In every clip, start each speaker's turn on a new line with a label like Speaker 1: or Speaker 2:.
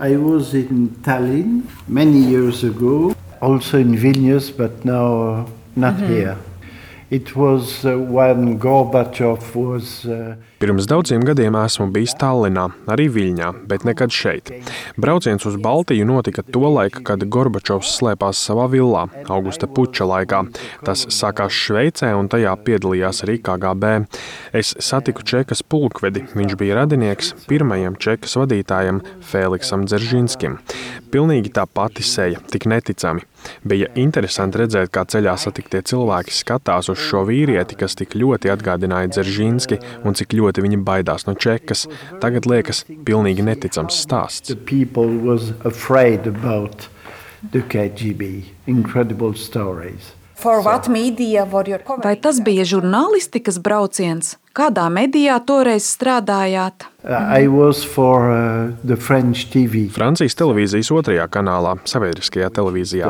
Speaker 1: I was in Tallinn many years ago, also in Vilnius, but now not mm -hmm. here. It was uh, when Gorbachev was. Uh,
Speaker 2: Pirms daudziem gadiem esmu bijis Tallinā, arī Viļņā, bet nekad šeit. Brauciens uz Baltiju notika tolaik, kad Gorbačovs slēpās savā villā, augusta puča laikā. Tas sākās Šveicē, un tajā piedalījās arī KGB. Es satiku Čekas pulkvedi. Viņš bija radinieks pirmajam Čekas vadītājam Feliksam Dzeržīnskim. Pilnīgi tā pati seja, tik neticami. Bija interesanti redzēt, kā ceļā satiktie cilvēki skatās uz šo vīrieti, kas tik ļoti atgādināja Dzeržīnski un cik ļoti ļoti viņi baidās no čekas. Tagad liekas pilnīgi neticams stāsts.
Speaker 3: Vai tas bija žurnālistikas brauciens? Kādā medijā toreiz strādājāt?
Speaker 1: Uh, for, uh,
Speaker 2: Francijas televīzijas otrajā kanālā, sabiedriskajā televīzijā.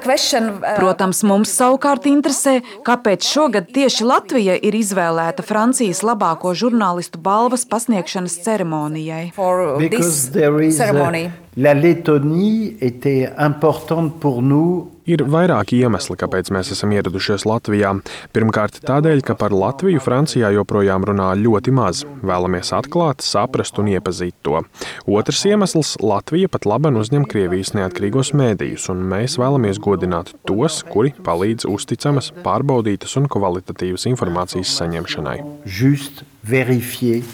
Speaker 3: Question, uh... Protams, mums savukārt interesē, kāpēc šogad tieši Latvija ir izvēlēta Francijas labāko žurnālistu balvas pasniegšanas ceremonijai.
Speaker 1: La Lettonie était importante pour nous
Speaker 2: Ir vairāki iemesli, kāpēc mēs esam ieradušies Latvijā. Pirmkārt, tādēļ, ka par Latviju Francijā joprojām runā ļoti maz. Vēlamies atklāt, saprast un iepazīt to. Otrs iemesls - Latvija pat labi uzņem Krievijas neatkarīgos mēdījus, un mēs vēlamies godināt tos, kuri palīdz uzticamas, pārbaudītas un kvalitatīvas informācijas saņemšanai.
Speaker 1: Just verifier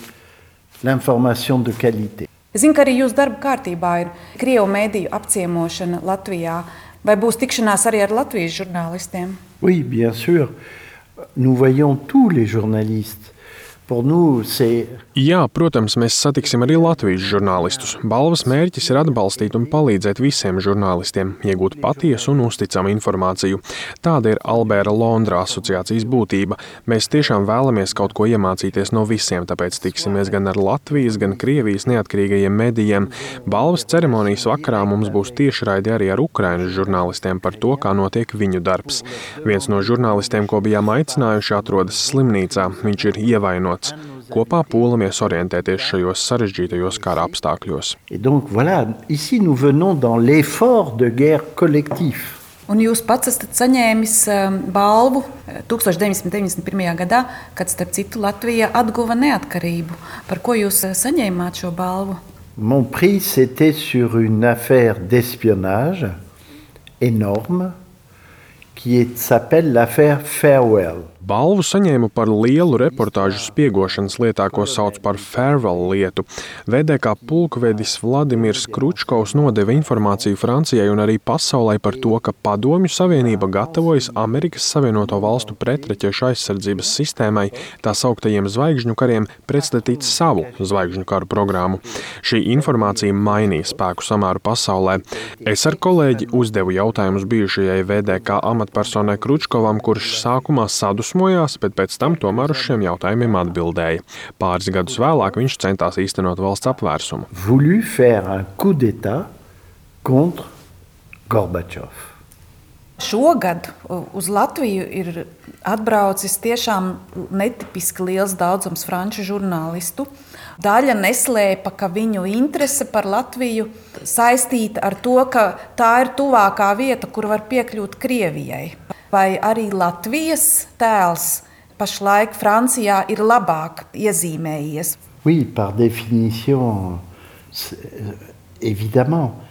Speaker 1: l'information de qualité.
Speaker 3: Es zinu, ka arī jūsu darba kārtībā ir Krievijas mēdīju apciemošana Latvijā. Vai būs tikšanās arī ar Latvijas žurnālistiem?
Speaker 1: Oui, bien sûr. Nous voyons tous les journalistes.
Speaker 2: Jā, protams, mēs satiksim arī Latvijas žurnālistus. Balvas mērķis ir atbalstīt un palīdzēt visiem žurnālistiem, iegūt patiesu un uzticamu informāciju. Tāda ir Alberta Londra asociācijas būtība. Mēs tiešām vēlamies kaut ko iemācīties no visiem, tāpēc tiksimies gan ar Latvijas, gan Krievijas neatkarīgajiem medijiem. Balvas ceremonijas vakarā mums būs tiešraidi arī ar Ukraiņas žurnālistiem par to, kā notiek viņu darbs. Viens no žurnālistiem, ko bijām aicinājuši, atrodas slimnīcā. Viņš ir ievainots vienots. Kopā pūlamies orientēties šajos sarežģītajos kara apstākļos.
Speaker 1: Donc, voilà, ici nous venons dans l'effort de guerre collectif.
Speaker 3: Un jūs pats esat saņēmis um, balvu 1991. Eh, gadā, kad, starp citu, Latvija atguva neatkarību. Par ko jūs eh, saņēmāt šo balvu?
Speaker 1: Mon prix, c'était sur une affaire d'espionnage énorme qui s'appelle l'affaire Farewell.
Speaker 2: Balvu saņēma par lielu reportāžu spiegošanas lietā, ko sauc par Farewell lietu. VDK pulkvedis Vladimirs Kručkovs nodeva informāciju Francijai un arī pasaulē par to, ka Padomju Savienība gatavojas Amerikas Savienoto Valstu pretreķešu aizsardzības sistēmai, tā sauktajiem zvaigžņu kariem, pretstatīt savu zvaigžņu karu programmu. Šī informācija mainīja spēku samēru pasaulē. Es ar kolēģi uzdevu jautājumus bijušajai VDK amatpersonai Kručkovam, kurš sākumā sadus dusmojās, bet pēc tam tomēr uz šiem jautājumiem atbildēja. Pāris gadus vēlāk viņš centās īstenot valsts apvērsumu.
Speaker 3: Šogad uz Latviju ir atbraucis tiešām netipiski liels daudzums franču žurnālistu. Daļa neslēpa, ka viņu interese par Latviju saistīta ar to, ka tā ir tuvākā vieta, kur var piekļūt Krievijai vai arī Latvijas tēls pašlaik Francijā ir labāk iezīmējies?
Speaker 1: Oui, par définition, évidemment.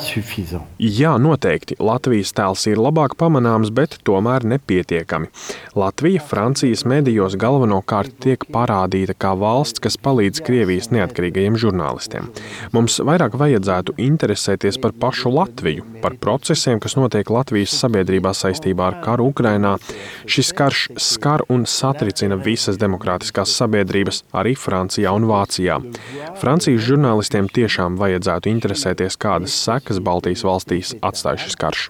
Speaker 1: Suffisant.
Speaker 2: Jā, noteikti. Latvijas tēls ir labāk pamanāms, bet tomēr nepietiekami. Latvija Francijas medijos galvenokārt tiek parādīta kā valsts, kas palīdz Krievijas neatkarīgajiem žurnālistiem. Mums vairāk vajadzētu interesēties par pašu Latviju, par procesiem, kas notiek Latvijas sabiedrībā saistībā ar karu Ukrainā. Šis karš skar un satricina visas demokrātiskās sabiedrības, arī Francijā un Vācijā. Francijas žurnālistiem tiešām vajadzētu interesēties, kādas sekas Baltijas valstīs atstāja šis karš.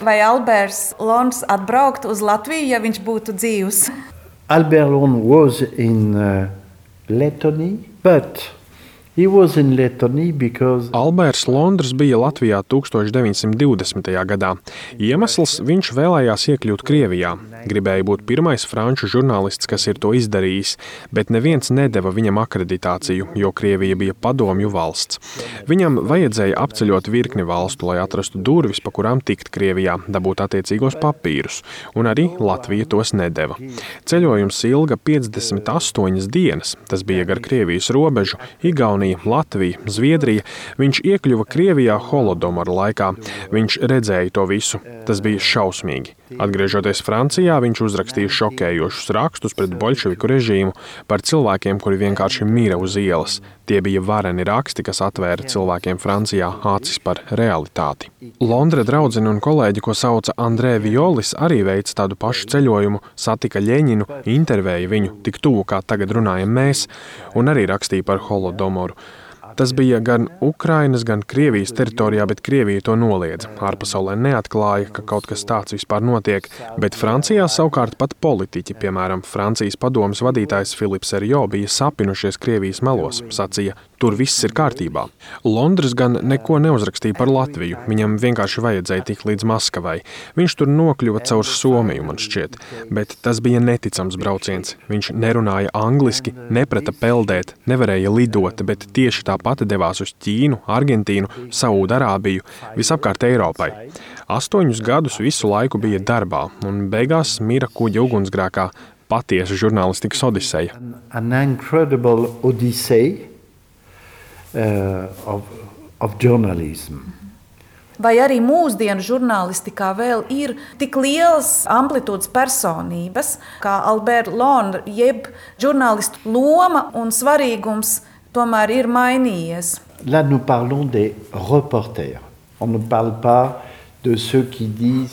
Speaker 3: Vai Alberts Lons atbrauktu uz Latviju, ja viņš būtu dzīvs?
Speaker 1: Albert Lon was in uh, Lettonie, but Because...
Speaker 2: Alberts Londres bija Latvijā 1920. gadā. Iemesls viņš vēlējās iekļūt Krievijā. Gribēja būt pirmais franču žurnālists, kas ir to izdarījis, bet neviens nedeva viņam akreditāciju, jo Krievija bija padomju valsts. Viņam vajadzēja apceļot virkni valstu, lai atrastu durvis, pa kurām tikt Krievijā, dabūt attiecīgos papīrus, un arī Latvija tos nedeva. Ceļojums ilga 58 dienas, tas bija gar Krievijas robežu, Igauniju. Igaunija, Latvija, Zviedrija, viņš iekļuva Krievijā holodomora laikā. Viņš redzēja to visu. Tas bija šausmīgi. Atgriežoties Francijā, viņš uzrakstīja šokējošus rakstus pret bolševiku režīmu par cilvēkiem, kuri vienkārši mira uz ielas. Tie bija vareni raksti, kas atvēra cilvēkiem Francijā acis par realitāti. Londra draudzene un kolēģi, ko sauca Andrē Violis, arī veica tādu pašu ceļojumu, satika Ļeņinu, intervēja viņu tik tuvu, kā tagad runājam mēs, un arī rakstīja par holodomoru. Tas bija gan Ukrainas, gan Krievijas teritorijā, bet Krievija to noliedza. Ārpasaulē neatklāja, ka kaut kas tāds vispār notiek, bet Francijā savukārt pat politiķi, piemēram, Francijas padomas vadītājs Filips Erjo, bija sapinušies Krievijas melos, sacīja, tur viss ir kārtībā. Londres gan neko neuzrakstīja par Latviju, viņam vienkārši vajadzēja tikt līdz Maskavai. Viņš tur nokļuva caur Somiju, man šķiet, bet tas bija neticams brauciens. Viņš nerunāja angliski, neprata peldēt, nevarēja lidot, bet tieši tāpat devās uz Ķīnu, Argentīnu, Saudārābiju, visapkārt Eiropai. Astoņus gadus visu laiku bija darbā, un beigās mira kuģa ugunsgrēkā patiesa žurnālistikas odiseja.
Speaker 1: An, an uh, of, of journalism.
Speaker 3: Vai arī mūsdienu žurnālistikā vēl ir tik lielas amplitūdas personības, kā Alberta Lona, jeb žurnālistu loma un svarīgums tomēr ir mainījies.
Speaker 1: Là, nous parlons des reporters. On ne parle pas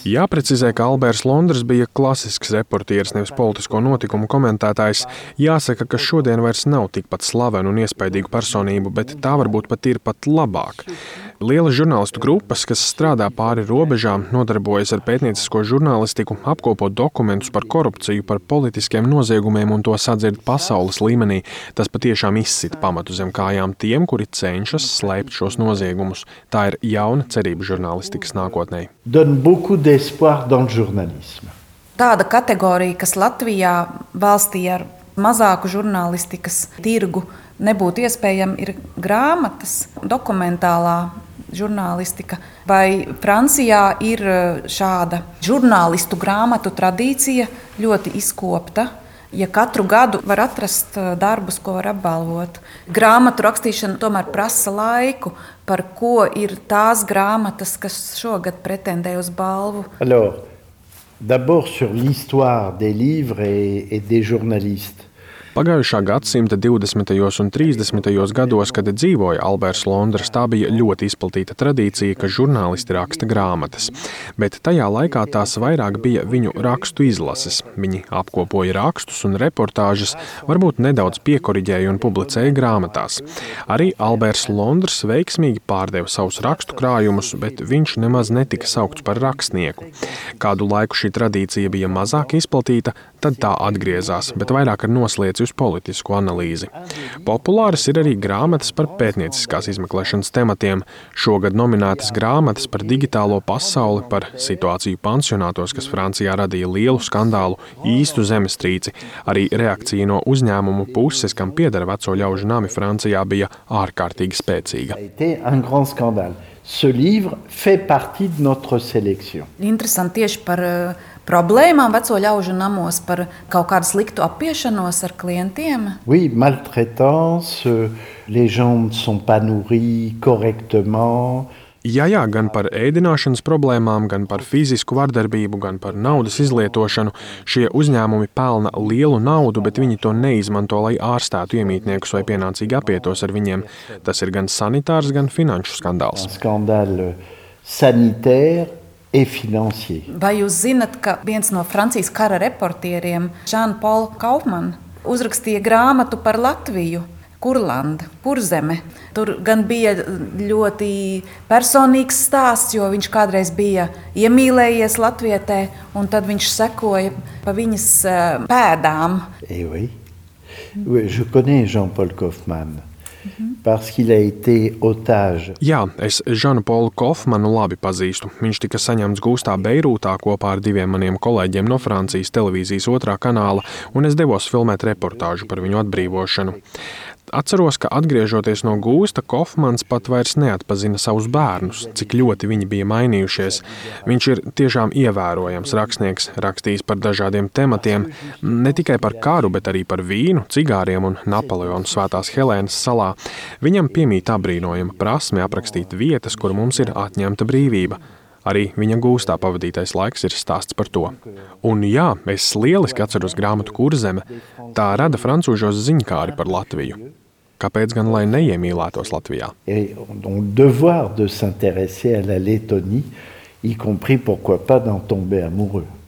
Speaker 2: Jāprecizē, ka Alberts Londres bija klasisks reportieris, nevis politisko notikumu komentētājs. Jāsaka, ka šodien vairs nav tikpat slavenu un iespaidīgu personību, bet tā varbūt pat ir pat labāk. Lielas žurnālistu grupas, kas strādā pāri robežām, nodarbojas ar pētniecisko žurnālistiku, apkopo dokumentus par korupciju, par politiskiem noziegumiem un to sadzird pasaules līmenī. Tas patiešām izsit pamatu zem kājām tiem, kuri cenšas slēpt šos noziegumus. Tā ir jauna cerība žurnālistikas nākotnē.
Speaker 3: Tāda kategorija, kas Latvijā valstī ar mazāku žurnālistikas tirgu nebūtu iespējama, ir grāmatas, dokumentālā žurnālistika. Vai Francijā ir e, šāda žurnālistu grāmatu tradīcija ļoti izkopta? Ja katru gadu var atrast e, darbus, ko var apbalvot, grāmatu rakstīšana tomēr prasa laiku. Par ko ir tās grāmatas, kas šogad pretendē uz balvu?
Speaker 1: Alors, D'abord sur l'histoire des livres et, et des journalistes.
Speaker 2: Pagājušā gadsimta 20. un 30. gados, kad dzīvoja Alberts Londres, tā bija ļoti izplatīta tradīcija, ka žurnālisti raksta grāmatas. Bet tajā laikā tās vairāk bija viņu rakstu izlases. Viņi apkopoja rakstus un reportāžas, varbūt nedaudz piekoriģēja un publicēja grāmatās. Arī Alberts Londres veiksmīgi pārdeva savus rakstu krājumus, bet viņš nemaz netika saukts par rakstnieku. Kādu laiku šī tradīcija bija mazāk izplatīta, tad tā atgriezās, bet vairāk ar noslēdz uz politisku analīzi. Populāras ir arī grāmatas par pētnieciskās izmeklēšanas tematiem. Šogad nominētas grāmatas par digitālo pasauli, par situāciju pansionātos, kas Francijā radīja lielu skandālu, īstu zemestrīci. Arī reakcija no uzņēmumu puses, kam pieder veco ļaužu nami Francijā, bija ārkārtīgi spēcīga.
Speaker 1: Ce livre fait partie de notre sélection.
Speaker 3: Interesanti tieši par uh, problēmām veco ļaužu namos, par kaut kādu sliktu apiešanos ar klientiem?
Speaker 1: Oui, maltraitance, les gens ne sont pas nourris correctement.
Speaker 2: Jā, jā, gan par ēdināšanas problēmām, gan par fizisku vardarbību, gan par naudas izlietošanu. Šie uzņēmumi pelna lielu naudu, bet viņi to neizmanto, lai ārstētu iemītniekus vai pienācīgi apietos ar viņiem. Tas ir gan sanitārs, gan finanšu skandāls.
Speaker 1: Skandāli sanitēri
Speaker 3: Vai jūs zinat, ka viens no Francijas kara reportieriem, Žans-Pauls Kaufmans, uzrakstīja grāmatu par Latviju? Kurlanda, kurzeme. Tur gan bija ļoti personīgs stāsts, jo viņš kādreiz bija iemīlējies Latvijā, un tad viņš sekoja pa viņas uh, pēdām.
Speaker 1: Eh oui. Oui, je connais Jean-Paul Kaufmann.
Speaker 2: Jā, es Žanu Polu Kofmanu labi pazīstu. Viņš tika saņemts gūstā Beirūtā kopā ar diviem maniem kolēģiem no Francijas televīzijas otrā kanāla, un es devos filmēt reportāžu par viņu atbrīvošanu. Atceros, ka atgriežoties no gūsta, Kofmans pat vairs neatpazina savus bērnus, cik ļoti viņi bija mainījušies. Viņš ir tiešām ievērojams rakstnieks, rakstījis par dažādiem tematiem, ne tikai par karu, bet arī par vīnu, cigāriem un Napoleonu svētās Helēnas salā. Viņam piemīt apbrīnojama prasme aprakstīt vietas, kur mums ir atņemta brīvība. Arī viņa gūstā pavadītais laiks ir stāsts par to. Un jā, es lieliski atceros grāmatu Kurzeme. Tā rada francūžos ziņkāri par Latviju. Kāpēc gan lai neiemīlētos Latvijā?
Speaker 1: Y compris pourquoi pas d'en tomber amoureux.